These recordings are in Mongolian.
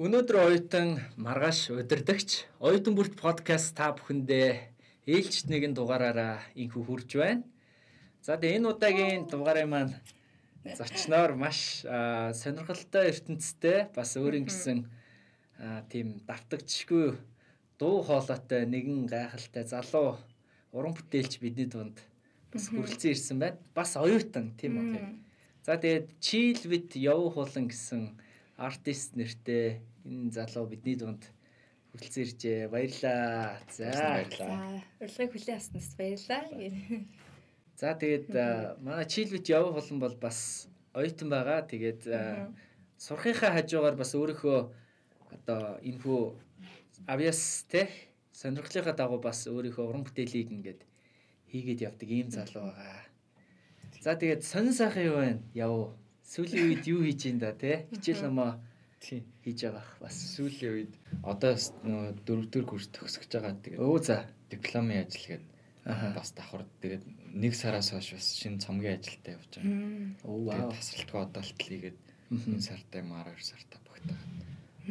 Өнөөдөр оюутан маргааш удирдахч оюутан бүрт подкаст та бүхэндээ ээлжт нэгэн дугаараараа инхүү хурж байна. За тэгээ энэ удаагийн дугаарыг маань зочноор маш сонирхолтой ертөнцтэй бас өөрийн гэсэн тийм давтагдчихгүй дуу хоолойтой нэгэн гайхалтай залуу уран бүтээлч бидний дунд бас хүрэлцэн ирсэн байна. Бас оюутан тийм үү. За тэгээд Chill with Яв хулан гэсэн артист нэртэй энэ залуу бидний дунд хүрэлцэн иржээ. Баярлаа. За баярлаа. Урилгыг хүлээн авснаас баярлаа. За тэгээд манай Chill with Яв хулан бол бас оюутан байгаа. Тэгээд сурахынхаа хажуугаар бас өөрийнхөө одоо энэхүү авьяас те сонирхлынхаа дагуу бас өөрийнхөө уран бүтээлийг ингээд хийгээд явдаг ийм залуу байгаа. За тэгээд сонин сайхан юу вэ? Яв сүүлийн үед юу хийж ин да те хичээл намаа хийж байгаа бас сүүлийн үед одоо нөгөө дөрөвдөр курс төгсөж байгаа тэгээд өө за дипломын ажил гээд бас давхар тэгээд нэг сараас хойш бас шинэ цомгийн ажилдаа явж байгаа. Оо вау. Тасралтгүй одоолт хийгээд энэ сартай маар 2 сартаа багтаа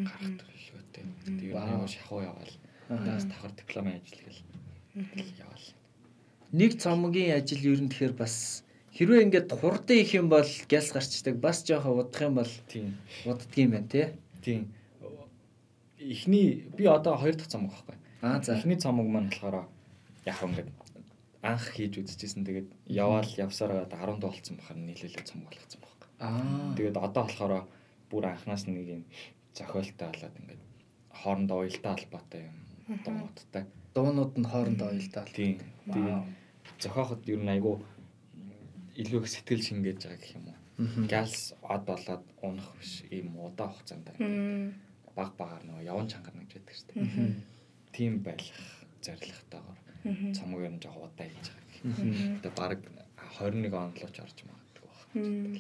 гарах төлөвлөгөөтэй. Тэгээд нэг шахуу яваал. Бас давхар дипломын ажил гэл яваал. Нэг цомгийн ажил ер нь тэгэхээр бас Хэрвээ ингээд хурдан их юм бол гялс гарчдаг. Бас жоохон удах юм бол тийм уддгийм байна тий. Тийм. Эхний би одоо хоёр дахь цомог байхгүй. Аа за. Эхний цомог маань болохоор яг ингээд анх хийж үзчихсэн. Тэгээд яваал явсараа 10 болцсон бахаар нийлүүлээ цомог болгоцсон байхгүй. Аа. Тэгээд одоо болохоор бүр анханаас нэг юм зохиолтой болоод ингээд хоорондоо уялдаа холбоотой юм дуунуудтай. Дуунууд нь хоорондоо уялдаа. Тийм. Тэгээд зохиоход ер нь айгүй илүү их сэтгэл шингээж байгаа гэх юм уу. Галс од болоод унах биш ийм удаан хугацаанд баг багаар нөгөө яван чангарна гэж байдаг шүү дээ. Тийм байх зорилготойгоор цомог юм жоо удаа хийж байгаа гэх. Одоо баг 21 он л ч орж магадгүй байна.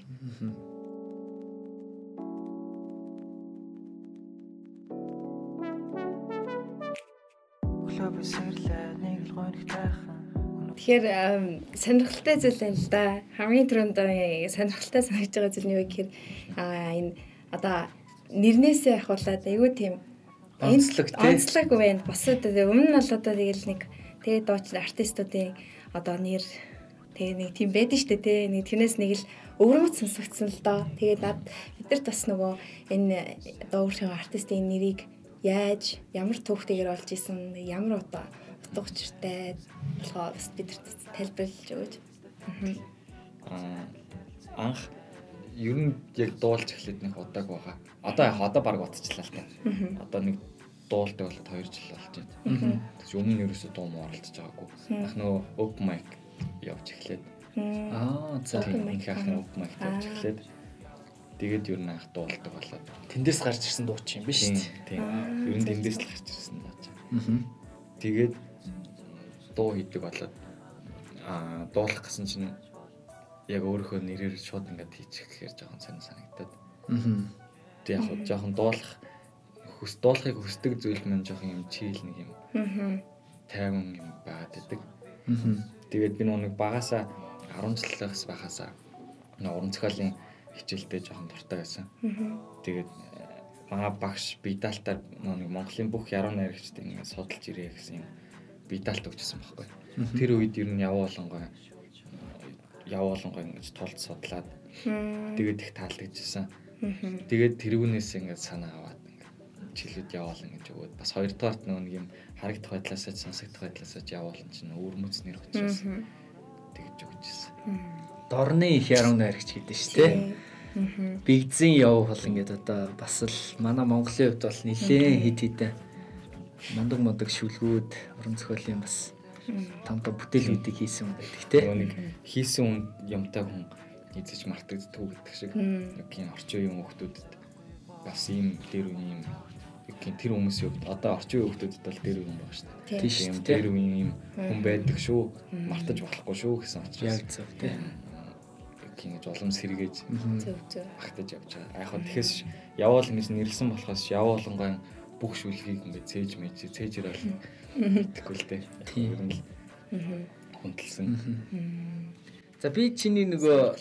Клуб сэрлээ нэг л гонхтайхан Тэгэхээр сонирхолтой зүйл байна л да. Хамгийн түрүүнд сонирхолтой санагдж байгаа зүйл нь юу гэхээр аа энэ одоо нэрнээсээ ахуулаад айгүй тийм онцлог тийм онцлог байна. Бас одоо өмнө нь бол одоо тэгэл нэг тэгээ дууч артистуудын одоо нэр тэгээ нэг тийм байдаг дээ тий. Нэг тэрнээс нэг л өвөрмөц сонсогдсон л доо. Тэгээд над бидэрт бас нөгөө энэ дуугрын артистын нэрийг яаж ямар түүхтэйгээр олж исэн ямар одоо утга учиртай болохоор бас бидэрт тайлбарлаж өгөөч. Аа анх ер нь яг дуулж эхлээд нэг удааг байгаа. Одоо яг одоо баг утчлаа л та. Одоо нэг дуулдаг болоод 2 жил болж байна. Тэгс өмнө нь ерөөсөө дуу муу оролцож байгаагүй. Ах нөгөө open mic явж эхлээд. Аа за их ахын open mic явж эхлээд тэгээд ер нь анх дуулдаг болоод тэндээс гарч ирсэн дууч юм биш үү? Тийм. Ер нь тэндээс л гарч ирсэн дууч. Тэгээд дуу хийдэг болоод аа дуулах гэсэн чинь яг өөрийнхөө нэрээр шууд ингээд хийчих гэхээр жоохон сонир санагдаад. Аа. Тэг яг хоо жоохон дуулах хүс дуулахыг хүсдэг зүйл маань жоохон юм чийл нэг юм. Аа. Тайван юм байгаад байдаг. Аа. Тэгээд би нэг багасаа 10 жилээс байхасаа нэг уран зохиолын хичээлдээ жоохон дуртай байсан. Аа. Тэгээд маа багш бидаалтаар нэг Монголын бүх яруу найрагчдыг ингээд судалж ирээ гэсэн юм бидаалт өгчсэн байхгүй. Тэр үед ер нь яваа болонгой ингэж тулд судлаад тэгээд их таалагдчихсан. Тэгээд тэрүүнээс ингэж санаа аваад ингэж чилүүд яваал ингэж өгөөд бас хоёрдугаарт нэг юм харагдах байдлаасаа сонсогдох байдлаасаа яваал чинь өөр мөцнэр учраас тэгж өгчсэн. Дорны их яруу найрагч гэдэг шүү дээ. Бигзэн яв бол ингээд одоо бас л манай Монголын хувьд бол нэлээд хит хитэн мундаг мундаг шүлгүүд уран зохиолын бас том том бүтээлүүдийг хийсэн хүн байдаг тийм нэг хийсэн хүн юмтай хүн эзэж мартагддаг гэдэг шиг. Нэг юм орчин үеийн хүмүүсд бас ийм дээр үеийн юм тэр хүмүүсийн хувьд одоо орчин үеийн хүмүүсд бол дээр үеийн байгаа шүү дээ. Тийм дээр үеийн юм хүн байдаг шүү мартаж болохгүй шүү гэсэн учраас. Яг зөв тийм ингэж улам сэргээж зөв зөв багтаж явж байгаа. Яг хөө тэгэхээр яваал ингэж нэрлсэн болохоос яваалангой бүх шүлгийг ингээд цээж мэж цээжэр бол итгэхгүй л дээ. Тийм л. Хүндэлсэн. За би чиний нөгөө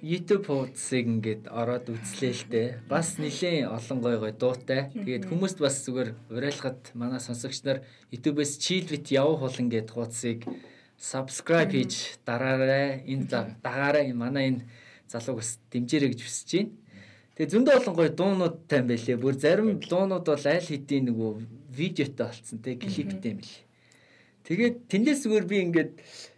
YouTube хуудсыг ингээд ороод үзлээ л дээ. Бас нэлээд олон гой гой дуутай. Тэгээд хүмүүст бас зүгээр уриалгад манай сонсогч нар YouTube-с Chillbit явах болон гэд хуудсыг subscribe хийж дараарай. Энэ дагаарай манай энэ залууг бас дэмжээрэй гэж хүсэж байна. Тэгээ зөндөө олон гоё дуунуудтай юм байлээ. Бүр зарим дуунууд бол аль хэдийн нөгөө видеотой болцсон те клиптэй юм билээ. Тэгээд тэндээс зүгээр би ингээд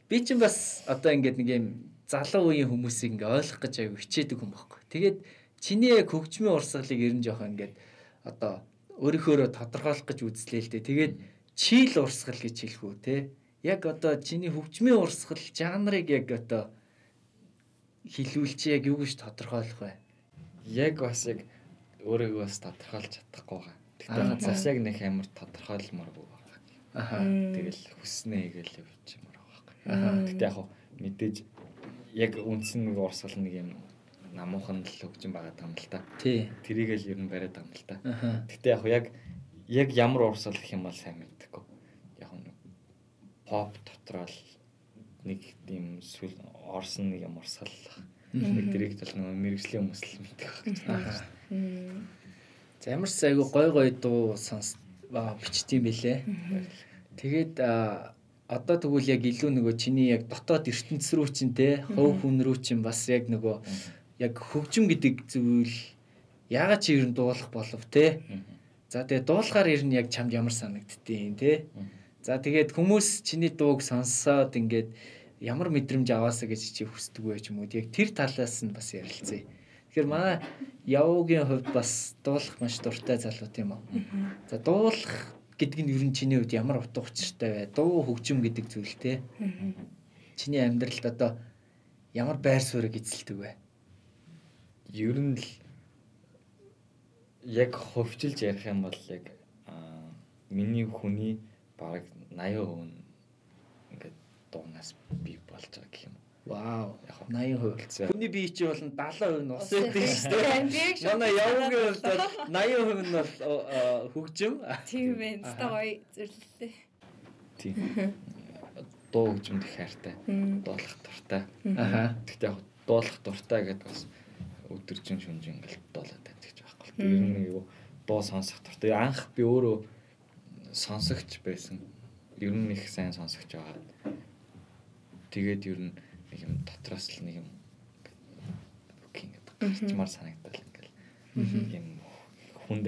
би чинь бас одоо ингээд нэг юм залуу үеийн хүмүүсийг ингээ ойлгох гэж аяг хичээдэг юм баггүй. Тэгээд чиний яг хөгжмийн урсгалыг ерэн жоох ингээд одоо өөрийнхөөрөө тодорхойлох гэж үзлээ л дээ. Тэгээд чийл урсгал гэж хэлэх үү те. Яг одоо чиний хөгжмийн урсгал жанрыг яг одоо хилүүлчих яг юу гэж тодорхойлох вэ? Яг бас яг өөрийгөө бас тодорхойлж чадахгүй байгаа. Тэгтээ бас яг нэг амар тодорхойлмооргүй байгаа. Аха. Тэгэл хүснээ гээл явчихмаар байгаа. Тэгтээ яг мэдээж яг үндсэн нэг урсгал нэг юм намуухан л хөгжин байгаа юм л та. Тий. Тэрийг л ер нь бариад байгаа юм л та. Аха. Тэгтээ яг яг яг ямар урсгал гэх юм бол сайн мэддэггүй. Яг нэг поп дотроо л нэг тийм сүл орсон нэг юм урсгал нэг директ бол нөгөө мэрэгжлийн хүмүүс л мэддэг байх гэж байна. За ямар ч айгу гой гой дуу сонс бичтiin бэлээ. Тэгээд одоо тэгвэл яг илүү нөгөө чиний яг дотоод ертөнц рүү чинь те хов хүн рүү чинь бас яг нөгөө яг хөгжим гэдэг зүйл яагаад чи ер нь дуулах болов те. За тэгээд дуулахаар ер нь яг чамд ямар санагддیں۔ те. За тэгээд хүмүүс чиний дууг сонссоод ингээд ямар мэдрэмж аваасаа гэж чи хүсдэг вэ ч юм уу. Яг тэр талаас нь бас ярилцъя. Тэгэхээр манай явуугийн хувьд бас дуулах маш дуртай залуу тийм үү. За дуулах гэдэг нь ер нь чиний хувьд ямар утга учиртай вэ? Дуу хөгжим гэдэг зүйл те. Чиний амьдралд одоо ямар байр суурийг эзэлдэг вэ? Ер нь л яг хөвчилж ярих юм бол яг миний хүний бараг 80% нь ингээд дуунаас би болж байгаа гэх юм. Вау. Яг 80% болцсон. Хүний бие чи бол 70% нь ус Тийм, шүү дээ. Манай хувьд бол 80% нь бол хөгжим. Тийм ээ. Өстой гоё зөвлөлтэй. Тийм. Дуу хөгжмөд их хайртай. Дуулах дуртай. Аха. Гэхдээ яг дуулах дуртай гэдээ бас өдөржин шүнжин ингээл дуулаад байдаг ч байхгүй. Ер нь юу дуу сонсох дуртай. Анх би өөрөө сонсогч байсан. Ер нь их сайн сонсогч байгаа. Тэгээд ер нь нэг юм дотроос л нэг юм бүкин гэдэг гарчмаар санагдал ингээл юм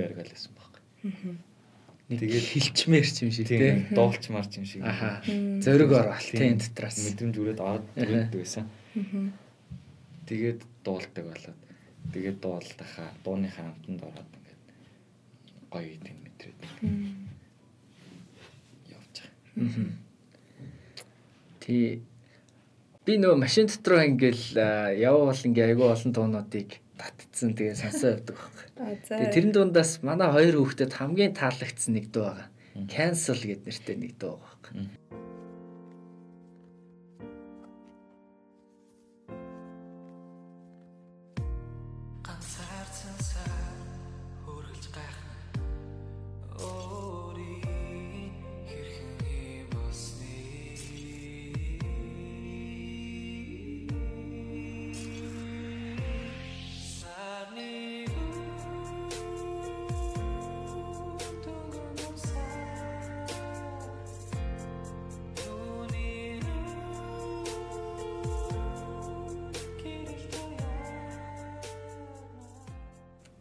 аргаал байсан байхгүй. Нэг Тэгээд- хилчмээр ч юм шиг Тийм дуулчмаар ч юм шиг. Аха. Зориг орвал тийм дотроос. мэдрэмж өрөөд ороод ирээд байсан. Тэгээд дуулдаг болоод тэгээд дуулдахаа дууныхаа амтанд ороод ингээд гоё идэв мэдрээд явж байгаа. Тий. Би нөгөө машин дотроо ингээл бол ингээ айгүй олон дуунуудыг татцсан тэгээ сонсоо явдаг байхгүй. Тэгээ тэрэн дундаас манай хоёр хүүхдэд хамгийн таалагдсан нэг дуу байгаа. Cancel гэдэг нэртэй нэг дуу байгаа байхгүй.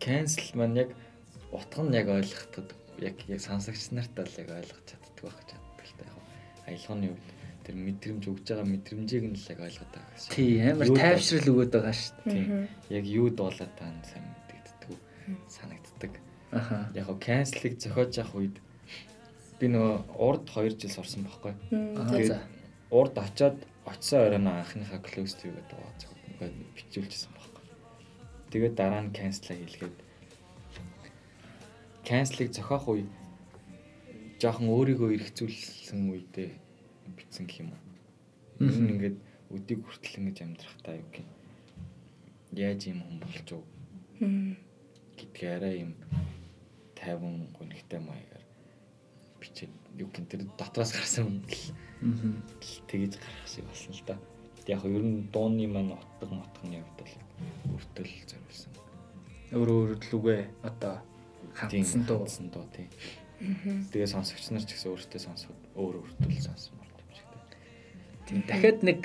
Cancel маань яг утга нь яг ойлгохдод яг яг сансагч нартай л яг ойлгож чаддаг байх чаддаг л та яг аялгауны үед тэр мэдрэмж өгж байгаа мэдрэмжийг нь л яг ойлгоод байгаа гэсэн. Тий, амар тайвшрал өгöd байгаа шүү дээ. Тийм. Яг юу дуулаад таа нь сайн мэддэгддэг санагддаг. Аха. Яг го cancel-ыг зохиож явах үед би нөгөө урд 2 жил сурсан байхгүй. Тэгээд урд очиод очисон оройно анхныхаа close to гэдэг байгаа зохиод ингээд бичүүлчихсэн. Тэгээд дараа нь cancel хийлгээд cancel-ыг зохиох үе жоохон өөрийгөө эргцүүлсэн үедээ бичсэн гэх юм уу. Ер нь ингээд өдийг хүртэл ингэж амьдрахтаа юу гэх юм. Яаж юм хүн вэ Мм. гэдгээ арай юм 50 гонхтой маягаар бичээд юу гэх тэр дотроос гарсан Мгм. л тэгэж гарах шиг болсон л да. Яг нь ер нь дууны маань утга мотхны хувьд бол өртөл зориулсан. Өөрөө өөрлөгөө одоо Тийм, хандсан дуу. хандсан дуу тий. Тэгээ сонсогч нар ч гэсэн өөртөө сонсоход өөр өртөл сонсмор юм шиг тий. Тийм дахиад нэг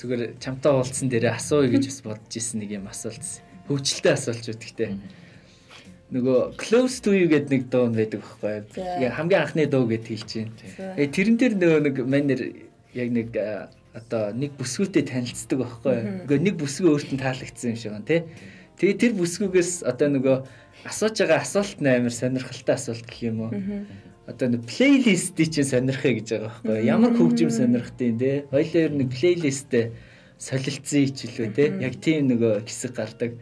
зүгээр чамтай уулзсан дээрээ асууя гэж бас бодож исэн нэг юм асуулт. Хөвчлөлтэй асуулт шүү гэхдээ. Нөгөө close to you гэдэг нэг дуу байдаг байхгүй юу? Яг хамгийн анхны дуу гэд хэлж байна. Э тэрэн дээр нөгөө нэг манер яг нэг одоо нэг бүсгүүтэй танилцдаг байхгүй юу? Нөгөө нэг бүсгүй өөртөө таалагдсан юм шиг байна тий. Тэгээ тэр бүсгүйгээс одоо нөгөө асууж байгаа асуулт нь амар сонирхолтой асуулт гэх юм уу? Одоо нэг плейлистийг чинь сонирхъя гэж байгаа байхгүй юу? Ямар хөгжим сонирхтыг тий. Хоёлоо ер нь нэг плейлистээ солилцсон ичлээ тий. Яг тийм нөгөө хэсэг гардаг.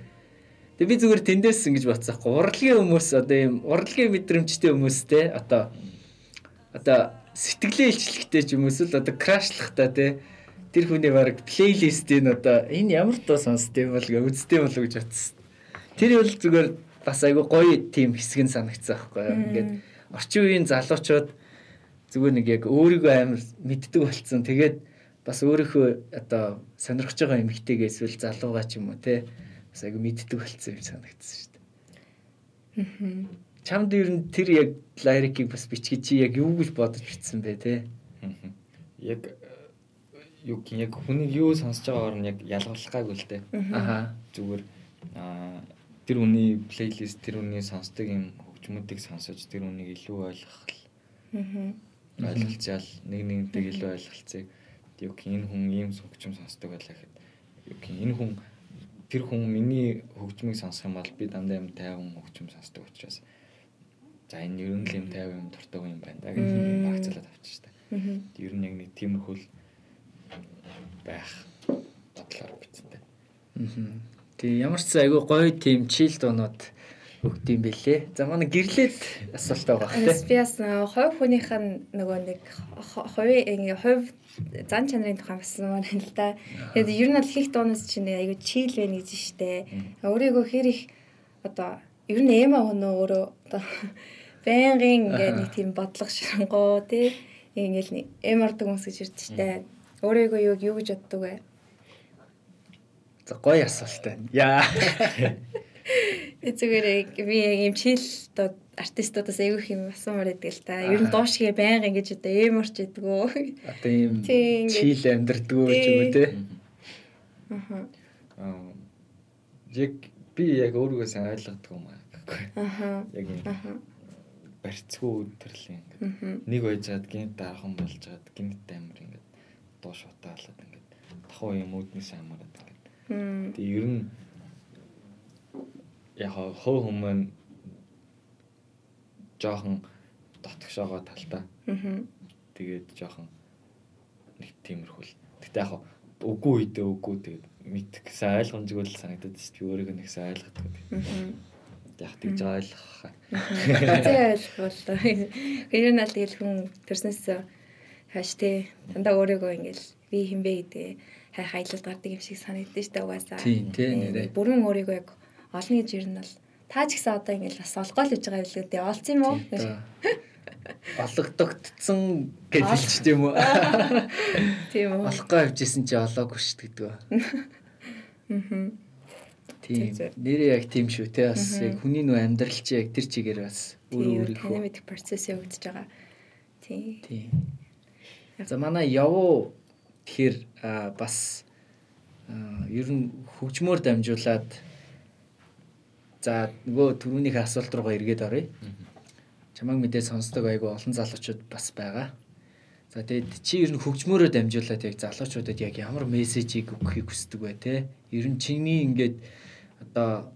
Тэгээ би зүгээр тэндээс ингэж бодсоохгүй. Урлагийн хүмүүс одоо ийм урлагийн мэдрэмжтэй хүмүүс те одоо одоо сэтгэлээ илчлэхтэй ч юм эсвэл одоо крашлахтай те тэр хүний баг плейлистийн одоо энэ ямар дуу сонсдгийг бол гэ үздэг болов гэж бодсон. Тэр бол зүгээр бас айгүй гоё тийм хэсэг нь санагдсан байхгүй юу. Ингээд орчин үеийн залуучууд зүгээр нэг яг өөрийгөө амар мэддэг болцсон. Тэгээд бас өөрийнхөө одоо сонирхож байгаа эмгтэйгээ эсвэл залуугаа ч юм уу те бас айгүй мэддэг болцсон юм санагдсан шүү дээ. Чамд ер нь тэр яг лирикийг бас бичгээ чи яг юу гэж бодож бичсэн бэ те? Мгм. Яг юу гин яг хүний юу сонсож байгаагаар нь яг ялгуулах гайгүй л дээ. Аха. Зүгээр аа тэр хүний плейлист тэр хүний сонсдог юм хөгжмүүдийг сонсож тэр хүнийг илүү ойлгох ойлголцол нэг нэгнтэйг илүү ойлголцыг юу гин энэ хүн ийм хөгжим сонсдог байлаа гэхэд юу гин энэ хүн тэр хүн миний хөгжмийг сонсох юм бол би дандаа юм тайван хөгжим сонсдог учраас за энэ ер нь л юм тайван юм дуртай юм байна да гэж багцлаад авчих штэ. Ер нь яг нэг тиймэрхүү л байх бодлоор бичсэн дээ. Мгм. Тэг ямар ч айгүй гоё тийм чил дуунууд өгд юм бэлээ. За манай гэрлээд асуулт байгаа те. Би бас хувь хүнийх нь нөгөө нэг хувийн ингээ хувь зан чанарын тухай бас байна л да. Тэгээд ер нь бол хийх дуунаас чинь айгүй чийл байна гэж штэ. Өөрийгөө хэр их одоо ер нь эм аа нөө өөрөө одоо байнгын ингээ нэг тийм бодлого ширангуу тий ингээл нэг эм ордог хүмүүс гэж ирдэ штэ. Өөрийгөө юу юу гэж боддог вэ? За гоё асуулт байна. Яа. Зүгээр би яг юм чийл одоо артистуудаас их юм асуумаар байдаг л та. Ер нь дуу шигээ байнга ингэж одоо эм орч идэггүй. Одоо ийм Тийм, ингээд- чил амьдрдгүү ч юм уу те. Аха. Аа яг би яг өөрийгөө сайн ойлгодог юм аа. Аха. Яг юм Аха. барьцгүй Мгм. нэг байжгаад гинт дарахан болж жаад гинт амир ингээд дуу шутаалаад ингээд тахуу юм үүднээс амараад ингээд. Тэгээ ер нь яг хоо хүмүүс жоохон дотгошоогоо талдаа Мгм. тэгээд жоохон нэг тиймэрхүүл. Гэтэ яг үгүй үедээ үгүй тэгээд мэдэх гэсэн ойлгомжгүй л санагдаад шүү дээ. Өөрийгөө нэг сайн ойлгодог. Мгм. Яг тэгж ойлгох. Зэ ойлгол. Тэр нь аль тэгэл хүн төрснөөс хааш те дандаа өөрийгөө ингээл би хинбэ гэдэг хай хайлт гардаг юм шиг санагддаг шүү дээ угаасаа. Тийм, тий, нэрээ. Бүрэн өөрийгөө яг олно гэж ер нь бол та ч гэсэн одоо ингээл бас олгоол гэж байгаа билүү дээ. Олцсон юм уу? Ологдогдсон гэж хэлчих тийм үү? Тийм үү. Олохгүй авчихсан чи олоогүй шүү гэдэг. Мгм. Тийм. Тэг, тэг. Нэрээ яг тийм шүү те. Бас яг хүний нөө амьдрал чи яг тэр чигээр бас өөр Тийм, өөрийнхөө мэдих процесс явагдаж байгаа. Тийм. Тийм. За манай явуу тэгэхээр бас ер нь хөгжмөөр дамжуулаад за нөгөө түрүүнийх асуулт руугаа эргээд оръё. Чамайг мэдээ сонсдог айгу олон залуучууд бас байгаа. За тэгээд чи ер нь хөгжмөөрөө дамжуулаад яг залуучуудад яг ямар мессежийг өгөхийг хүсдэг вэ те? Ер нь чиний ингээд одоо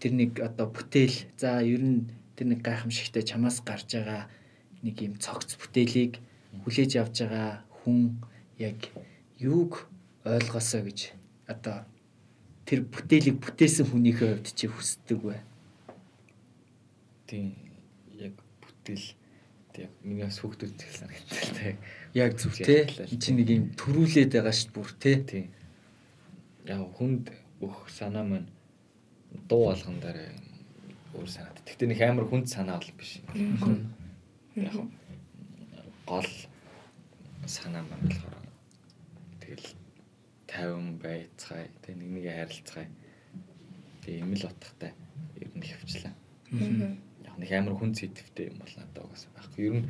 тэр нэг одоо бүтээл за ер нь тэр нэг гайхамшигтай чамаас гарч байгаа нэг юм цогц бүтээлийг хүлээж авч байгаа хүн яг юуг ойлгосоо гэж одоо тэр бүтээлийг бүтээсэн хүнийхээ хувьд чи хүсдэг вэ? Тийм яг бүтээл яг миний бас хүүхдүүд их санагдтал та. Яг зүг. Энд чи нэг юм төрүүлээд байгаа шүү бүр те. Тийм. Яг хүнд өөх санаа маань дуу болгон дараа өөр санаад. Гэхдээ нэг амар хүнд санаа бол биш. Яг гол санаа маань болохоор тэгэл тайван байцгаая. Тэ нэг нэгэ харилцгаая. Тэг юм л утгатай ер нь хөвчлээ. Яг нэг амар хүн зэдвтэй юм бол надад угаасаа байхгүй. Ер нь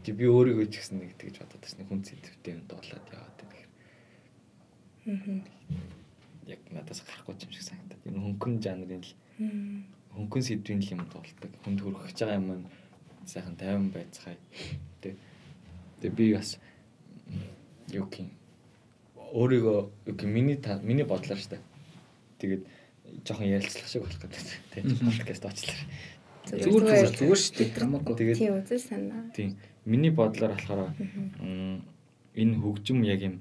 тэг би өөрийгөө ч гэсэн нэг тэгж бодоод бас нэг хүн зэдвтэй юм дуулаад яваад тэгэхээр. Яг надаас гарахгүй юм шиг санагдаад. Энэ хөнгөн жанрын л хөнгөн сэдвийн л юм дуулдаг. Хүнд хүрэх гэж байгаа юм нь сайхан тайван байцгаая. Тэ. Тэг би бас юу гэх юм өөрийгөө юу гэх миний миний бодлоор штэ. Тэгээд жоохон ярилцлах шиг болох гэдэг тийм подкаст очлаа. Зүгээр зүгээр зүгээр шүү дээ. Хамаагүй. Тэгээд Тийм үзэл санаа. тийм миний бодлоор болохоор энэ хөгжим яг юм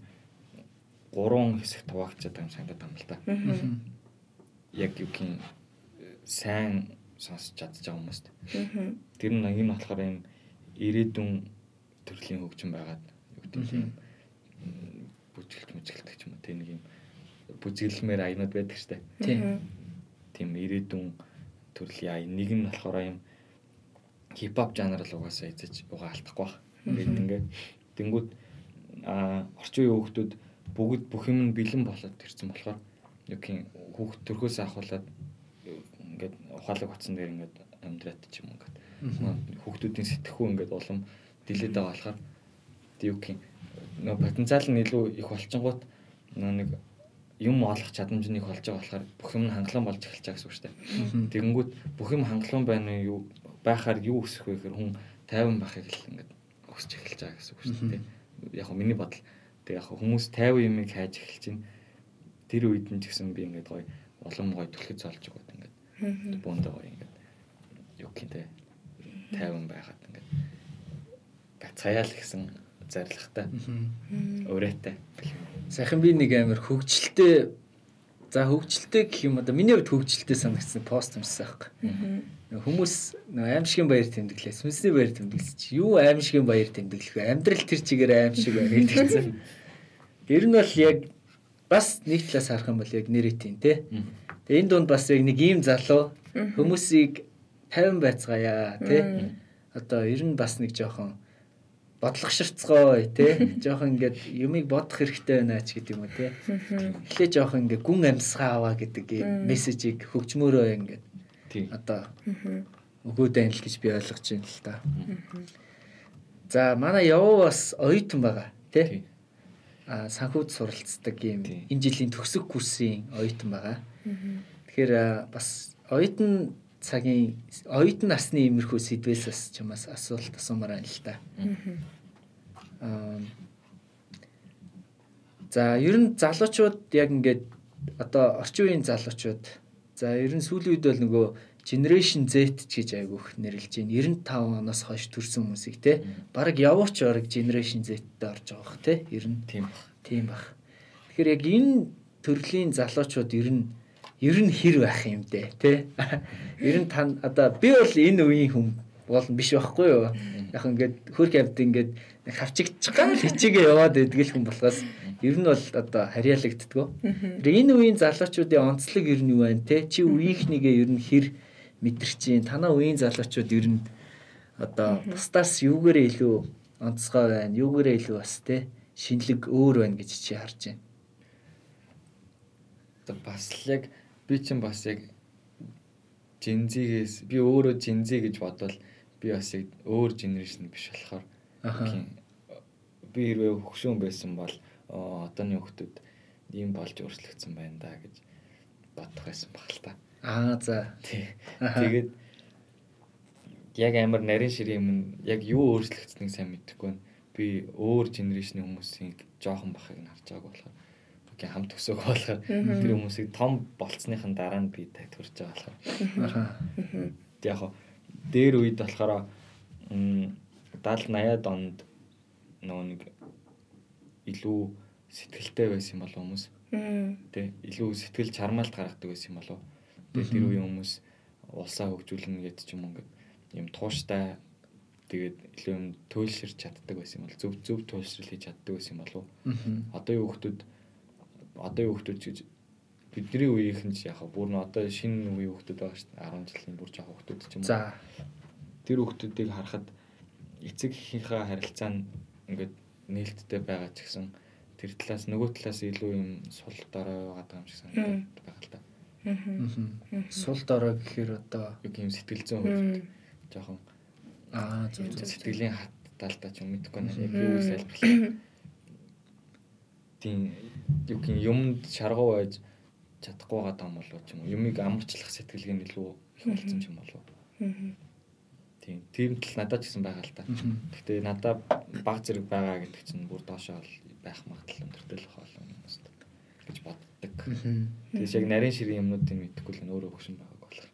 гурван хэсэгт хуваагдчихад байгаа юм санагдаад байна л да. Яг юу гэх юм сайн сонсч чадж байгаа хүмүүст. Тэр нь энэ болохоор юм ирээдүйн төрлийн хөгжим байгаад юу гэдэг юм бүжгэлт мүжгэлт гэх юм уу? Тийм нэг юм бүжгэлмээр аянууд байдаг штэ. Тийм. тийм ирээдүйн төрлийн аян. Нэг нь болохоор юм хипхоп жанр л угаасаа эзэж угаа алдахгүй баг. Тэгээд ингээ тэнгууд а орчин үеийн хүүхдүүд бүгд бүх юм нь бэлэн болоод ирсэн болохоор юм хүүхд төрхөөс ахуулаад ингээд ухаалаг утсан дээр ингээд амьдраад ч юм ингээд хүүхдүүдийн сэтгэхүй ингээд улам дэлээд байгаа болохоор юм нөө потенциал нь илүү их болчингууд нөө нэг юм олох чадамж нь их болж байгаа болохоор бүх юм хангалуун болж эхэлж байгаа гэсэн үг шүү дээ. Тэгэнгүүт бүх юм хангалуун байна юу байхаар юу өсөх вэ гэхээр хүн тайван байхыг л ингээд өсч эхэлж байгаа гэсэн үг шүү дээ. Яг хөө миний бодол. Тэг яг хүмүүс тайван юмыг хайж эхэлж чинь тэр үед нь ч гэсэн би ингээд гоё улам гоё түлхэц олж байгаа ингээд буундаа гоё ингээд юу гэх юм те тайван байгаад ингээд гацхаяал гэсэн зоригтой өрөөтэй. Сайхан би нэг амар хөгжилтэй за хөгжилтэй гэх юм одоо миний хувьд хөгжилтэй санагдсан пост юмсан байхгүй. Хүмүүс нөө аимшигын баяр тэмдэглээ. Сүнсний баяр тэмдэглэж юу аимшигын баяр тэмдэглэх вэ? Амьдрал тэр чигээр аимшиг байна гэдэгцэн. Ер нь бол яг бас нэг талаас харах юм бол яг нэрэтийн те. Тэгээ энэ дунд бас яг нэг ийм залуу хүмүүсийг 50 байцгаая те. Одоо ер нь бас нэг жоохон бодлогоширцгой те жоохон ингээд юмыг бодох хэрэгтэй байна ч гэдэг юм уу те эхлээ жоохон ингээд гүн амьсгаа аваа гэдэг мессежийг хөгжмөөрөө ингээд одоо өгөөд байна л гэж би ойлгож байна л та. За манай явуу бас оюутан байгаа тий. Тийм. А санхүүд суралцдаг Тийм. энэ жилийн төгсөх курсын оюутан байгаа. Тэгэхээр бас оюутан цагийн оюутан насны иймэрхүү сэдвээс бас чамаас асуулт асуумаар байна л та. Аа За ер нь залуучууд яг ингээд одоо орчин үеийн залуучууд за ер нь сүүлийн үед бол нөгөө Generation Z гэж айгүйх нэрлэж байна. 95 оноос хойш төрсэн хүмүүсийг те баг явууч орог Generation Z-тэй орж байгаа бах те ер нь Тийм. тийм бах. Тэгэхээр яг энэ төрлийн залуучууд ер нь ер нь хэр байх юм дээ те. Ер нь тань одоо би бол энэ үеийн хүн болно биш байхгүй юу? Яг ингээд хөрх явд ингээд хавчигдчихгаа л хичээгээ яваад байдаг л хүн болохоос ер нь бол одоо харьяалагддгөө. Тэр энэ үеийн залуучуудын онцлог ер нь юу байна те? Чи үеийнхнийгээ ер нь хэр мэдэрч чинь танаа үеийн залуучууд ер нь одоо бусдаас юугээрээ илүү онцгой байна, юугээрээ илүү бас те шинэлэг өөр байна гэж чи харж байна. Одоо бас л яг би чинь бас яг жинзигээс би өөрөө жинзи гэж бодвол би бас яг өөр генерашн биш болохоор би хэрвээ хөгшөөн байсан бол оо, одооны хүмүүс ийм болж өөрчлөгдсөн байна да гэж бодох байсан баг л та. Аа за. Тэгээд яг амар нарийн ширээ юм яг юу өөрчлөгдсөнийг сайн мэдэхгүй байна. Би өөр генерашны хүмүүсийн жоохон бахыг нь харж байгааг болохоор окей хамт өсөг болохоор тэр хүмүүсийг том болцсныхан дараа нь би тагтурж байгаа болохоор. Яг хоо. Дээр үед болохоор м 70 80-аад онд нөгөө нэг илүү сэтгэлтэй байсан юм болов хүмүүс. Тий илүү сэтгэл чармаалт гаргадаг байсан юм болов. Тэгээ тэр үеийн хүмүүс улсаа хөгжүүлнэ гэдэг ч юм уу ингээд юм тууштай тэгээд илүү юм туйлширч чаддаг байсан юм бол зөв зөв туйлшрал хийж чаддаг байсан юм болов. Мгм. одоогийн хүүхдүүд одоогийн хүүхдүүд гэж бидний үеийнхэн ч яг бүр н одоо шинэ үеийн хүүхдүүд байгаа шүү дээ 10 жилийн бүр жоох хүүхдүүд ч юм уу За. тэр хүүхдүүдийг харахад эцэг эхийнхээ харилцаа нь ингээд нээлттэй байгаа ч гэсэн тэр талаас нөгөө талаас илүү юм сул дорой байгаа юм шиг санагдаад байгаа л да. Мгм. Сул дорой гэхээр одоо Юу юм сэтгэл зүйн хувьд жоохон аа зөв зөв. сэтгэлийн хат талдаа ч юм мэдэхгүй нэ яг юу тайлбарлах. Тийм юу гин юмд шаргуу байж чадахгүй байгаа юм болов ч юм уу юмыг амарчлах сэтгэлгээ нь илүү их болсон ч юм болов. Тийм тийм тал надад ч гэсэн байгаа л. Мгм. Гэхдээ надад баг зэрэг байгаа гэдэг чинь бүр доошоо бол байх магадлал өндөртэй л болов юм уу гэж боддог. Тэгээс яг нарийн ширийн юмнуудыг мэдэхгүй л өөрөө хөшин байгааг болох.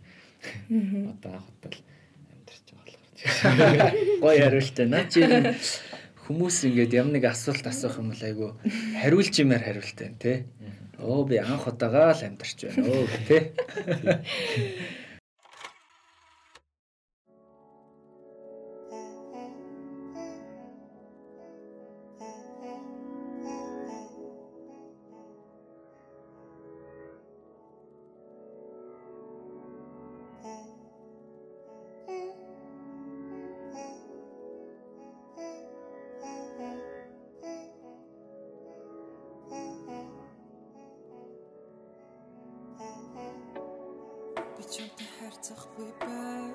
Одоо анх удаа л амьдарч байгаа болохоор. Гоё хариултаа. Наа чи хүмүүс ингээд ямар нэг асуулт асуух юм бол айгу хариулж юмар хариултаа тий. Оо би анх удаага л амьдарч байна. Өө тий. чамтай хайрцахгүй бай.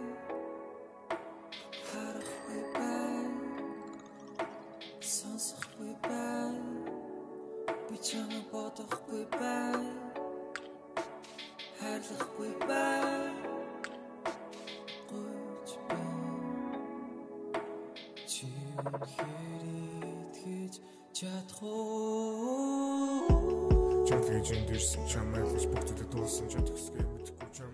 Харахгүй бай. Сонсохгүй бай. Би чамайг бодохгүй бай. Хайрлахгүй бай. Гуйж бай. Чи үнэхээр итгэж чадах уу? Чамтай жиндэрсэн чамайг л бүгдэд дуусан ч төгсгөө мэдхгүй чичээс.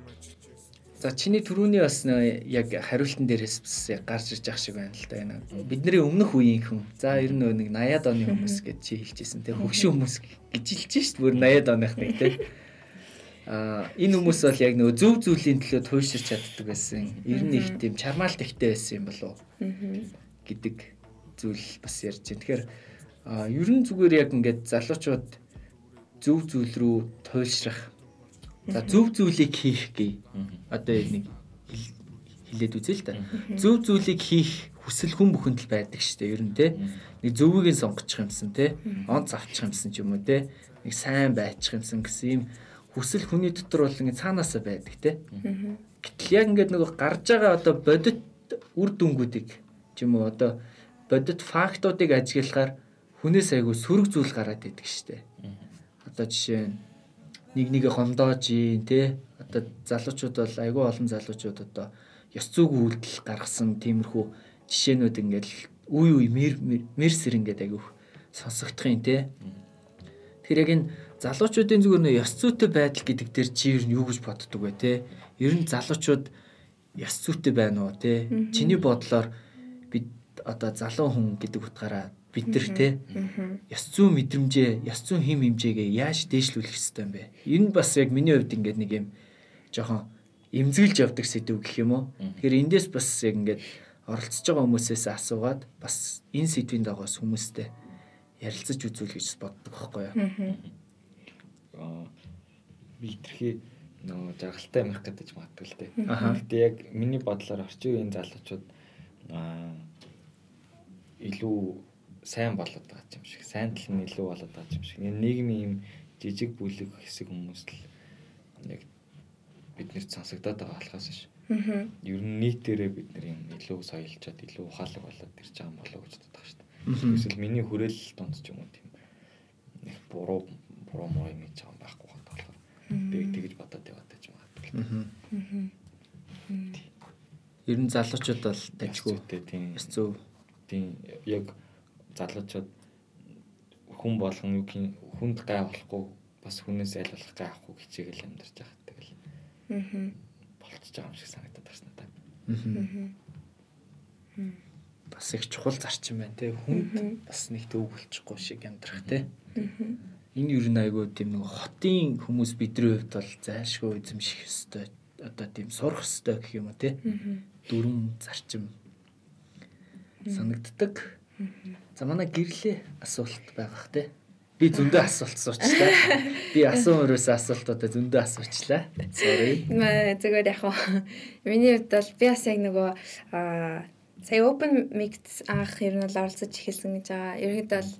За чиний түрүүний бас яг хариултан дээрээс бас яг гарч ирж ах шиг байна л да энэ. Бидний өмнөх үеийн хүн. За ер нь нэг 80-аад оны хүмүүс гэж чи хэлчихсэн те. Хөгшин хүмүүс гэж хэлж шít бүр 80-аад оных нэг те. Аа энэ хүмүүс бол яг нөө зөв зүйлийн төлөө туйширч чаддаг байсан. Ер нь их тийм чармаалт ихтэй байсан юм болов Мгм. гэдэг зүйл бас ярьж байна. Тэгэхээр ер нь зүгээр яг ингээд залуучууд зөв зүйл рүү туйлшрах. За зөв зүйлийг хийх гээ одоо нэг хэлээд үзье л да. Зөв зүйлийг хийх хүсэл хүн бүхэнд л байдаг шүү дээ. Ер нь те. Нэг зөвийг нь сонгочих юмсан те. Онц авчих юмсан ч юм уу те. Нэг сайн байчих юмсан гэсэн юм хүсэл хүний дотор бол ингэ цаанаасаа байдаг те. Гэтэл яг ингээд нөгөө гарч байгаа одоо бодит үр дүнгуудыг ч юм уу одоо бодит фактуудыг ажиглахаар хүнээс айгүй сөрөг зүйл гараад идэг шүү дээ. Одоо жишээ нь нэг нэгэ хомдоож ийн те одоо залуучууд бол айгүй олон залуучууд одоо ёс зүйн үйлдэл гаргасан тиймэрхүү жишээнүүд ингээл үе үе мэр мэрсэр ингээд айгүй сонсогдох юм те тэр яг энэ залуучуудын зүгээр нөө ёс зүйтэй байдал гэдэг дээр чи ер нь юу гэж боддог вэ те ер нь залуучууд ёс зүйтэй байна уу те чиний бодлоор бид одоо залуу хүн гэдэг утгаараа бид нар те ёс зүйн мэдрэмжээ, ёс зүйн хим хэмжээгээ яаж дээшлүүлэх хэрэгтэй юм бэ? Энэ бас яг миний хувьд ингээд нэг юм жоохон эмзэглэж явдаг сэдв гэх юм уу? Тэгэхээр эндээс бас яг ингээд оролцож байгаа хүмүүсээс асуугаад бас энэ сэдвийн дагаас хүмүүстэй ярилцаж үзүүл гэж боддог байхгүй юу? Аа, би итерхий нөө жаргалтай амих гэдэг магадгүй л дээ. Гэтэ яг миний бодлоор орчин үеийн залуучууд аа илүү сайн болоод байгаа юм шиг, сайн тал нь илүү болоод байгаа юм шиг. Энэ нийгмийн юм жижиг бүлэг хэсэг хүмүүс л яг биднэрт сонсогдоод байгаа болохоос ш. Мгм. Ер нь нийтээрээ бид нар юм илүү соёлжоод илүү ухаалаг болоод ирж байгаа юм болоо гэж боддог шүү дээ. Эсвэл миний хүрээлэл донд ч юм уу тийм нэг буруу буруу муу юм хийж байгаа юм байхгүй байгаа болохоор би тэгж бодоод яваад байж магадгүй. Мгм. Ер нь залуучууд бол тажгүй тийм зүй тийм яг залуучууд хүн болгон юу гин хүнд гай болохгүй бас хүнээс аль болох гай авахгүй хичээгээл амьдарч байгаа. Тэгэл Мгм. болчихж байгаа юм шиг санагдаад байна надад. Мгм. бас их чухал зарчим байна те. Хүнд бас нэг төв болчихгүй шиг амьдрах те. Энэ ер нь айгүй тийм нэг хотын хүмүүс бидний хувьд бол зайлшгүй эзэмших ёстой. Одоо тийм сурах ёстой гэх юм уу те. Дүрм зарчим санагддаг. За манай гэрлээ асуулт байгаах те. Би зөндөө асуулт суучлаа. Би асуун өрөөс асуултуудаа зөндөө асуучлаа. Sorry. Мэ зүгээр яг хаа. Миний хувьд бол би бас яг нөгөө аа сая open mix анх ер нь бол оролцож эхэлсэн гэж байгаа. Ерөнхийдөө бол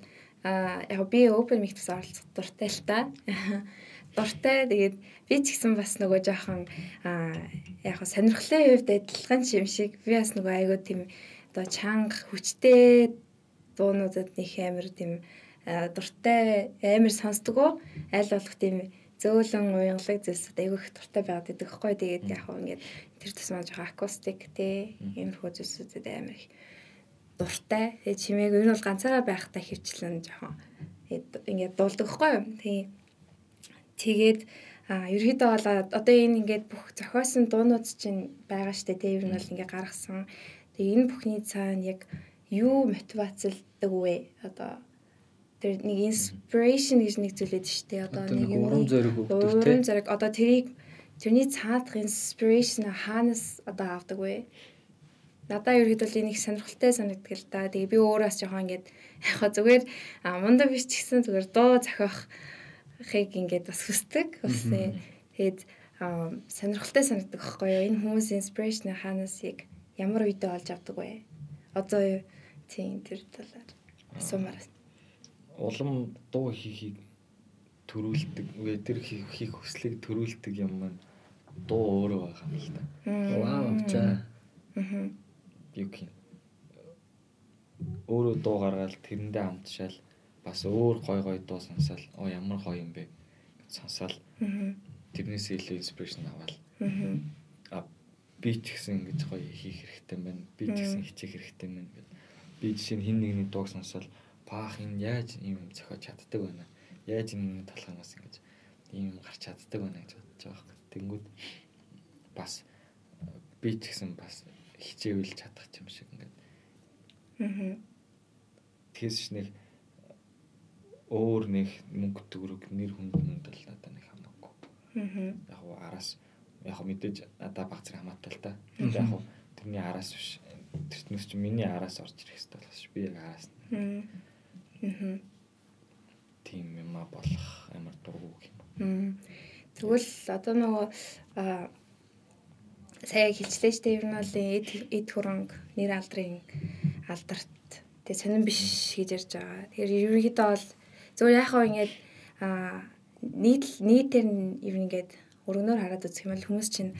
Аа яг би open mic бас оролцох дуртай л та. Дуртай тэгээд би ч гэсэн бас нөгөө жоохон аа яг сонирхлын хувьд адилхан юм шиг би бас нөгөө айгуу тийм одоо чанга хүчтэй дуунуудад нэг амар тийм дуртай амар сонсдгоо аль болох тийм зөөлөн уянгалаг зүйлсүүд айгүй их дуртай байгаад байдаг хгүй тэгээд яг хөө ингээд тэр тусмаа жоохон акустик те иймэрхүү зүйлсүүдэд амар их дуртай. Тэгээд чимээг ер нь бол ганцаараа байхдаа хөвчлэн жоохон ингээд дуулдаг хгүй юу. Тэгээд а ерөөдөө бол одоо энэ ингээд бүх зохиосон дуунууд чинь байгаа штэ те ер нь бол ингээд гаргасан. Тэгээд энэ бүхний цаана яг юу мотивацлдаг вэ? Одоо тэр нэг inspiration гэж нэг зүйл байдаг шүү дээ. Одоо нэг урам зориг өгдөг тийм. Урам зориг одоо тэрийг тэрний цаадах inspiration хаанаас одоо авдаг вэ? Надаа ерөөдөл энийг сонирхолтой санагддаг л да. Тэгээ би өөрөөс жоохон ингээд яг зүгээр мундаг биш ч гэсэн зүгээр дуу зохиохыг ингээд бас хүсдэг. Бас тэгээд сонирхолтой санагддаг байхгүй юу? Энэ хүмүүс inspiration хаанаас яг ямар үедээ олж авдаг вэ? Одоо тийм тэр талаар асуумаар улам дуу хийхийг төрүүлдэг үе тэр хийх хүслийг төрүүлдэг юм маань дуу өөрөө байгаа юм л да. Вау за. Аа. Юу гэх юм. Өөрөө дуу гаргаад тэрэндээ хамтшаал бас өөр гой гой дуу сонсоол оо ямар гоё юм бэ сонсоол. Тэрнээс илүү инспирэшн аваад. Аа би ч гэсэн ингэж гоё хийх хэрэгтэй байна. Би ч гэсэн хичээх хэрэгтэй байна гэдэг. Би жишээ нь хин нэгний дууг сонсоол паах энэ яаж ийм юм зохиож чаддаг байна. Яаж энэ талханаас ингэж ийм юм гарч чаддаг байна гэж бодож байгаа хэрэг. Тэнгүүд бас би ч гэсэн бас хичээвэл чадах юм шиг ингээд. Аа. Тэгээс нэг өөр нэг мөнгө төгрөг нэр хүнд хүнд л надад нэг хамаагүй. Аа. Яг уу араас яг мэдээж надад баг зэрэг хамаатай л та. Яг уу тэрний араас биш. Тэрнээс чи миний араас орж ирэх хэрэгтэй болохш. Би яг араас. Аа. Аа. Тийм юм а болох амар дургу юм. Тэгвэл одоо нөгөө сая хэлчлээ шүү дээ. Ер нь бол эд эд хөрөнгө нэр алдрын алдарт тэг сонирн биш гэж ярьж байгаа. Тэгэхээр ерөнхийдөө бол зөв яхаа ингэж аа нийт нийтээр нь ер нь ингээд өргөнөөр хараад үзэх юм бол хүмүүс чинь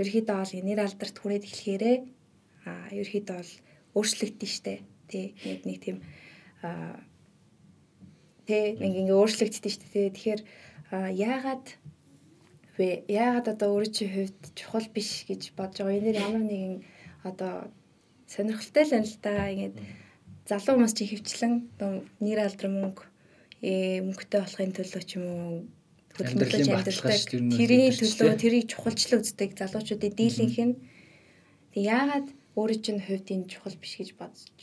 ерөнхийдөө бол нэр алдарт хүрээд эхлэхээрээ аа ерөнхийдөө бол өөрчлөгдөн штэ. Тэ нэг нэг тийм аа Тэ ингээ өөрчлөгддөг шүү дээ. Тэгэхээр яагаад вэ? Яагаад одоо өөрөө чи хувьд чухал биш гэж бодож байгаа. Энэ ямар нэгэн одоо сонирхолтой л байна л да. Ингээд залуу хүмүүс чи хөвчлэн нэр алдар мөнгө э мөнгөтэй болохын төлөө ч юм уу хөдөлмөрлөж амьдардаг. Тэрийн төлөө тэрийг чухалчлаа үздэг залуучуудын дийлэнх нь яагаад өөрөө чинь хувьд энэ чухал биш гэж бодож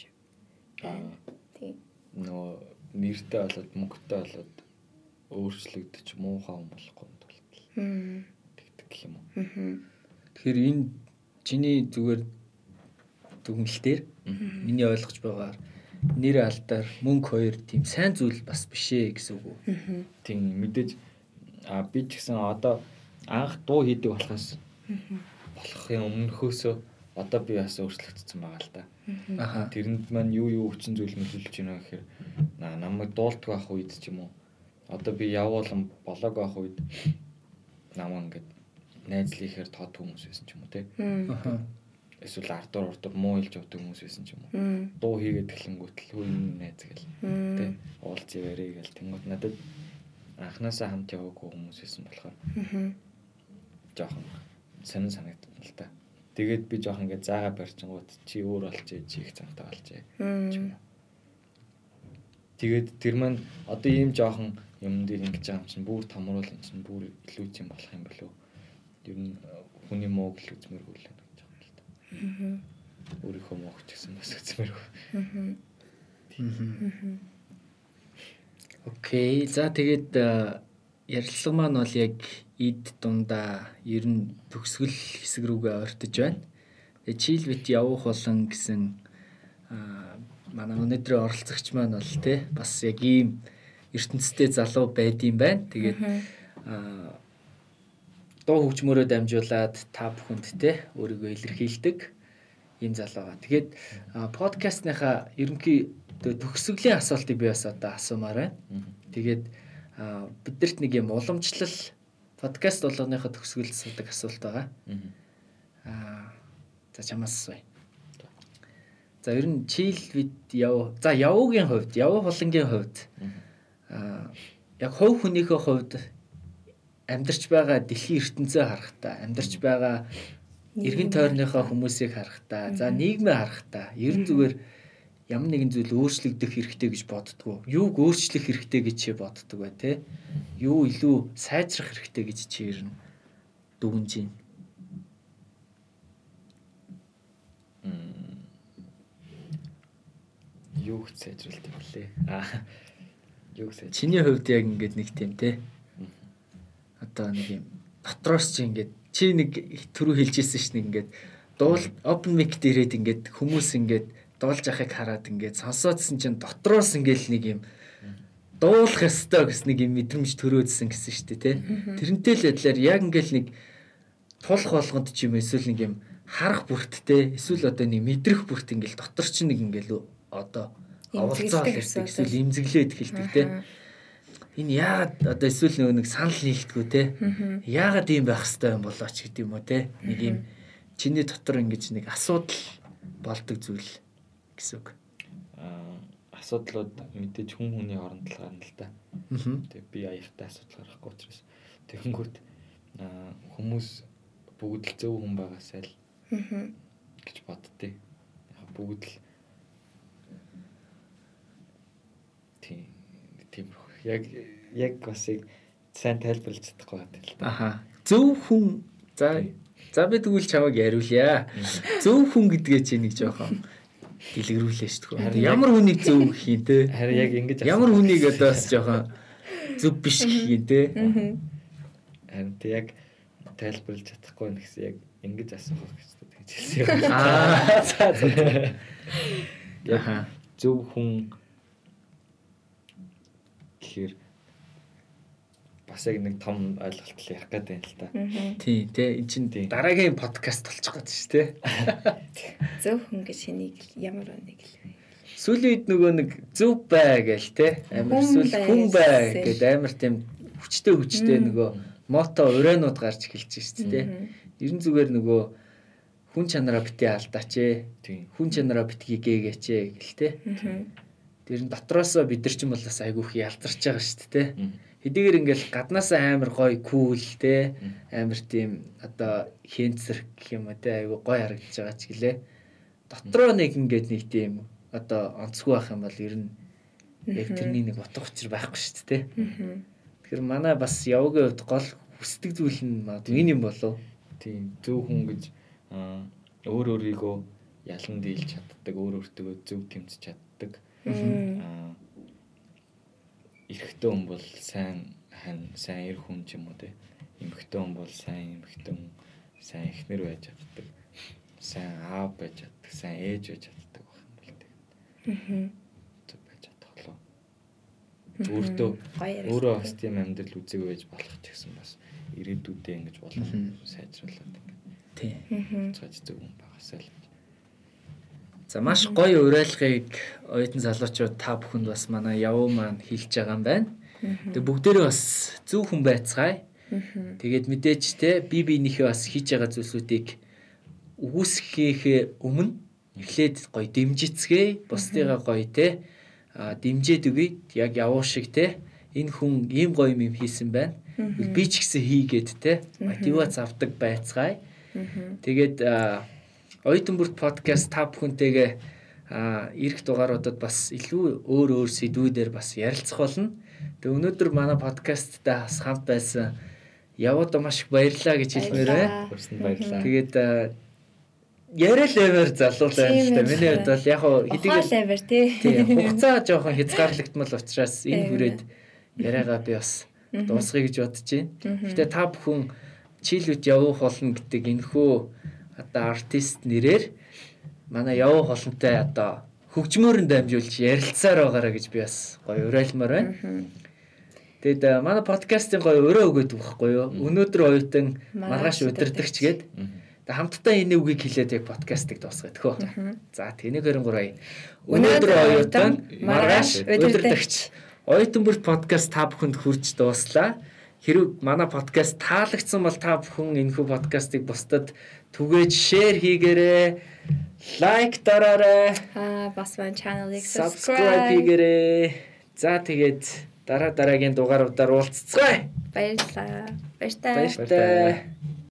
байна. Тийм. Нөө нэртэй болоод мөнгөтэй болоод өөрчлөгдөж муухай юм болохгүй юм бол тэгдэг гэх юм уу. Тэгэхээр энэ чиний зүгээр дүгнэлтээр миний ойлгож байгаагаар нэр алдар мөнгө хоёр тийм сайн зүйл бас биш ээ гэсэн үг үү? Тийм мэдээж а би ч гэсэн одоо анх дуу хийдэг болохоос болохын өмнөхөөсөө одоо би бас өөрчлөгдсөн байгаа л да. Аа тэрэнд маань юу юу хүчин зүйл нөлөөлж байна гэхээр намайг дуулдаг байх үед ч юм уу. Одоо би явуулан болоог байх үед намаа ингээд найзлихаар тод хүмүүс байсан ч юм уу те. Аа эсвэл ардуур урдуур муу хэлж явдаг хүмүүс байсан ч юм уу. Дуу хийгээд эхлэнгүүт л хөө юм найз гэл. Тэ уулз яваарэ гэл. Тэнгууд надад анханасаа хамт яваагүй хүмүүс байсан болохоор жоохон сонин санагдсан л та. Тэгээд би жоох ингээд заагаа барьчингууд чи өөр болчээ чи их цантаа болчээ. Тэгээд тэр маань одоо ийм жоохон юм дээр ингэж байгаа юм чинь бүр томруул юм чинь бүр илүү ч юм болох юм болов. Ер нь хүний мууг л үзмэргүй л гэж байгаа юм л та. Аа. Өөрийнхөө мууг ч гэсэн бас үзмэргүй. Аа. Окей. За тэгээд ярилцлага маань бол яг ид дундаа ер нь төгсгөл хэсэг рүүгээ ойртож байна. Тэгээ чийл бит явах болон гэсэн манай өнөөдрийн оролцогч маань бол тий бас яг ийм ертөнцтэй залуу байдсан байна. Тэгээд дуу хөгжмөөрөө дамжуулаад та бүхэнд тий өөрийгөө илэрхийлдэг ийм залуу байгаа. Тэгээд подкастныхаа ерөнхий тө- төгсгөлийн асуултыг би бас одоо асуумаар байна. Тэгээд а, биднэрт нэг юм уламжлал подкаст болгоныхоо төгсгөл асуудаг асуулт байгаа. Аа за чамаас асууя. За ер нь чийл вид яв. За явуугийн хувьд, явуу холонгийн хувьд аа яг хувь хүнийхээ хувьд амьдарч байгаа дэлхийн ертөнцөө харахтаа, амьдарч байгаа эргэн тойрныхоо хүмүүсийг харахтаа, за нийгмээ харахтаа ер нь зүгээр ямар нэгэн зүйл өөрчлөгдөх хэрэгтэй гэж боддгоо. Юуг өөрчлөх хэрэгтэй гэж чи боддог бай тээ. Юу илүү сайжрах хэрэгтэй гэж чи ер нь дүгнж байна. Юу гэж сайжруулт юм блэ? Аа. Юу гэж сайж. Чиний хувьд яг ингээд нэг тийм те. Одоо нэг юм дотроос чи ингээд чи нэг түрүү хэлжсэн ш нэг ингээд дуул open mic дээрээд ингээд хүмүүс ингээд дуулж яхахыг хараад ингээд сонсоодсэн чинь дотроос ингээд нэг юм дуулах ёстой гэс нэг юм мэдрэмж төрөөдсөн гэсэн шүү дээ те. Тэрнтэй л адилаар яг ингээд нэг тулах болгонд ч юм эсвэл нэг юм харах бүрттэй эсвэл одоо нэг мэдрэх бүрт ингээд дотор чинь нэг ингээд одоо ирдэг гэсэн эсвэл имзэглээд эхэлдэг те. Энэ яагаад одоо эсвэл нэг санал нийлдэггүй те. Яагаад ийм байх хэвээр юм болооч гэдэг юм уу те. Нэг юм чиний дотор ингэж нэг асуудал болдог зүйл гэсэн үг. Аа асуудлууд мэдээж хүн хүний хооронд л гарна л да. Аа. Тэгээ би аяхтай асуудал гарахгүй учраас тэгэнгүүт аа хүмүүс бүгд л зөв хүн байгаасай л гэж боддتي. Яг бүгд л тийм тиймэрхүү. Яг яг бас яг сайн тайлбарлаж чадахгүй байна л да. Аха. Зөв хүн за за би тэгвэл чамайг яриулъя. Зөв хүн гэдгээ чи нэг жоохон дэлгэрүүлээ шүү дээ. Ямар хүнийг зөв гэх юм те. Харин яг ингэж Ямар хүнийг одоо бас жоохон зөв биш гэх юм те. харин тэг яг тайлбарлаж чадахгүй байна гэсэн яг ингэж асуух гэж тэгж хэлсэн юм. Аа за за. Аха. зөв хүн гэхээр бас яг нэг том ойлголт л ярих гэдэг юм л та. Тий, те. Энд чинь Тий. дараагийн подкаст болчих гээд шүү дээ. Зөв хүн гэж хэнийг ямар нэг л вэ? Сүүлийн үед нөгөө нэг зөв бай гээл те. Амар бай хүн бай гэдэг амар тийм хүчтэй хүчтэй нөгөө мото ураанууд гарч эхэлж шүү дээ. Ерэн зүгээр нөгөө хүн чанараа битээ алдаач ээ. Хүн чанараа битгий гээгээч ээ гэл те. Тэр нь дотроосоо бид нар ч юм бол бас айгүйх ялдарч байгаа шүү дээ. Хэдийгээр ингээл гаднаасаа амар гоё кул те. Амар тийм одоо хэнцэр гэх юм уу те айгүй гоё харагдаж байгаа ч гэлээ. Дотроо нэг ингээд нэг тийм одоо онцгүй байх юм бол ер нь яг тэрний нэг утга учир байхгүй шүү дээ. Тэгэхээр манай бас явгийн хувьд гол хүсдэг зүйл нь энэ юм болов. Тийм зөв хүн гэж өөр өөрийгөө ялан дийлж чаддаг, өөр өөртөө зөв тэмцэж чаддаг. Аа эрэгтэй хүн бол сайн хань, сайн эр хүн ч юм уу те. Эмэгтэй хүн бол сайн эмэгтэй хүн, сайн эхнэр байж чаддаг. Сайн аав байж чаддаг, сайн ээж байж чаддаг байх юм бол те. Зөв байж чадах болоо. Өөртөө өөрөө бас тийм амьдрал үзэг байж болох ч гэсэн бас ирээдүйдээ ингэж болох сайжруулаад ингэ. Тий. цааш зөв хүн байгаасаа л. За маш гоё уриалгыг оюутан залуучууд та бүхэнд бас манай явуу маань хэлж байгаа юм байна. Тэгээ бүгдээрээ бас зөв хүн байцгаая. Тэгээд мэдээж те би биенийхээ бас хийж байгаа зүйлсүүдийг үгүйсгэхээ өмнө эхлээд гоё дэмжицгээ, бусдыгаа гоё те дэмжээд өгье. Яг явуу шиг те энэ хүн ийм гоё юм хийсэн байна. Би ч гэсэн хийгээд те мотивац авдаг байцгаая. Тэгээд оюутан бүрт подкаст та бүхэнтэйгээ ирэх дугааруудад бас илүү өөр өөр сэдвүүдээр бас ярилцах болно. Тэгээ өнөөдөр манай подкасттай бас хамт байсан яваад маш их баярлалаа гэж хэлмээр байна. Хүрсэн баярлаа. Тэгээд а, яриад аваар залуу байна л да. Миний хувьд бол яг хэдийгээр аваар тий. хугацаа жоохон хязгаарлагдмал учраас энэ хүрээд яриагаа би бас дуусгая гэж бодож байна. Гэтэ та бүхэн чийлүүд явуух болно гэдэг энэхүү одоо артист нэрээр манай явуух холонтой одоо хөгжмөөрөнд дамжуулж ярилцсаар байгаараа гэж би бас гоё уриалмаар байна. Тэгэд э, манай подкастын гоё өрөө өгöd байхгүй юу? Өнөөдөр оюутан Маргааш удирдахч гээд. Тэгээ хамтдаа энэ үгийг хэлээд яг подкастыг дуусгая төхөө. За тэнийг 23. Өнөөдөр оюутан маргааш удирдагч оюутан бүрт подкаст та бүхэнд хүрч дууслаа. Хэрвээ манай подкаст таалагдсан бол та бүхэн энэхүү подкастыг бусдад түгээж шеэр хийгээрэй. Лайк дараарай. Аа бас маань channel-ыг Subscribe хийгээрэй. За тэгээд дараа дараагийн дугааруудаар уулзцгаая. баярлалаа. Баяртай. Баяртай.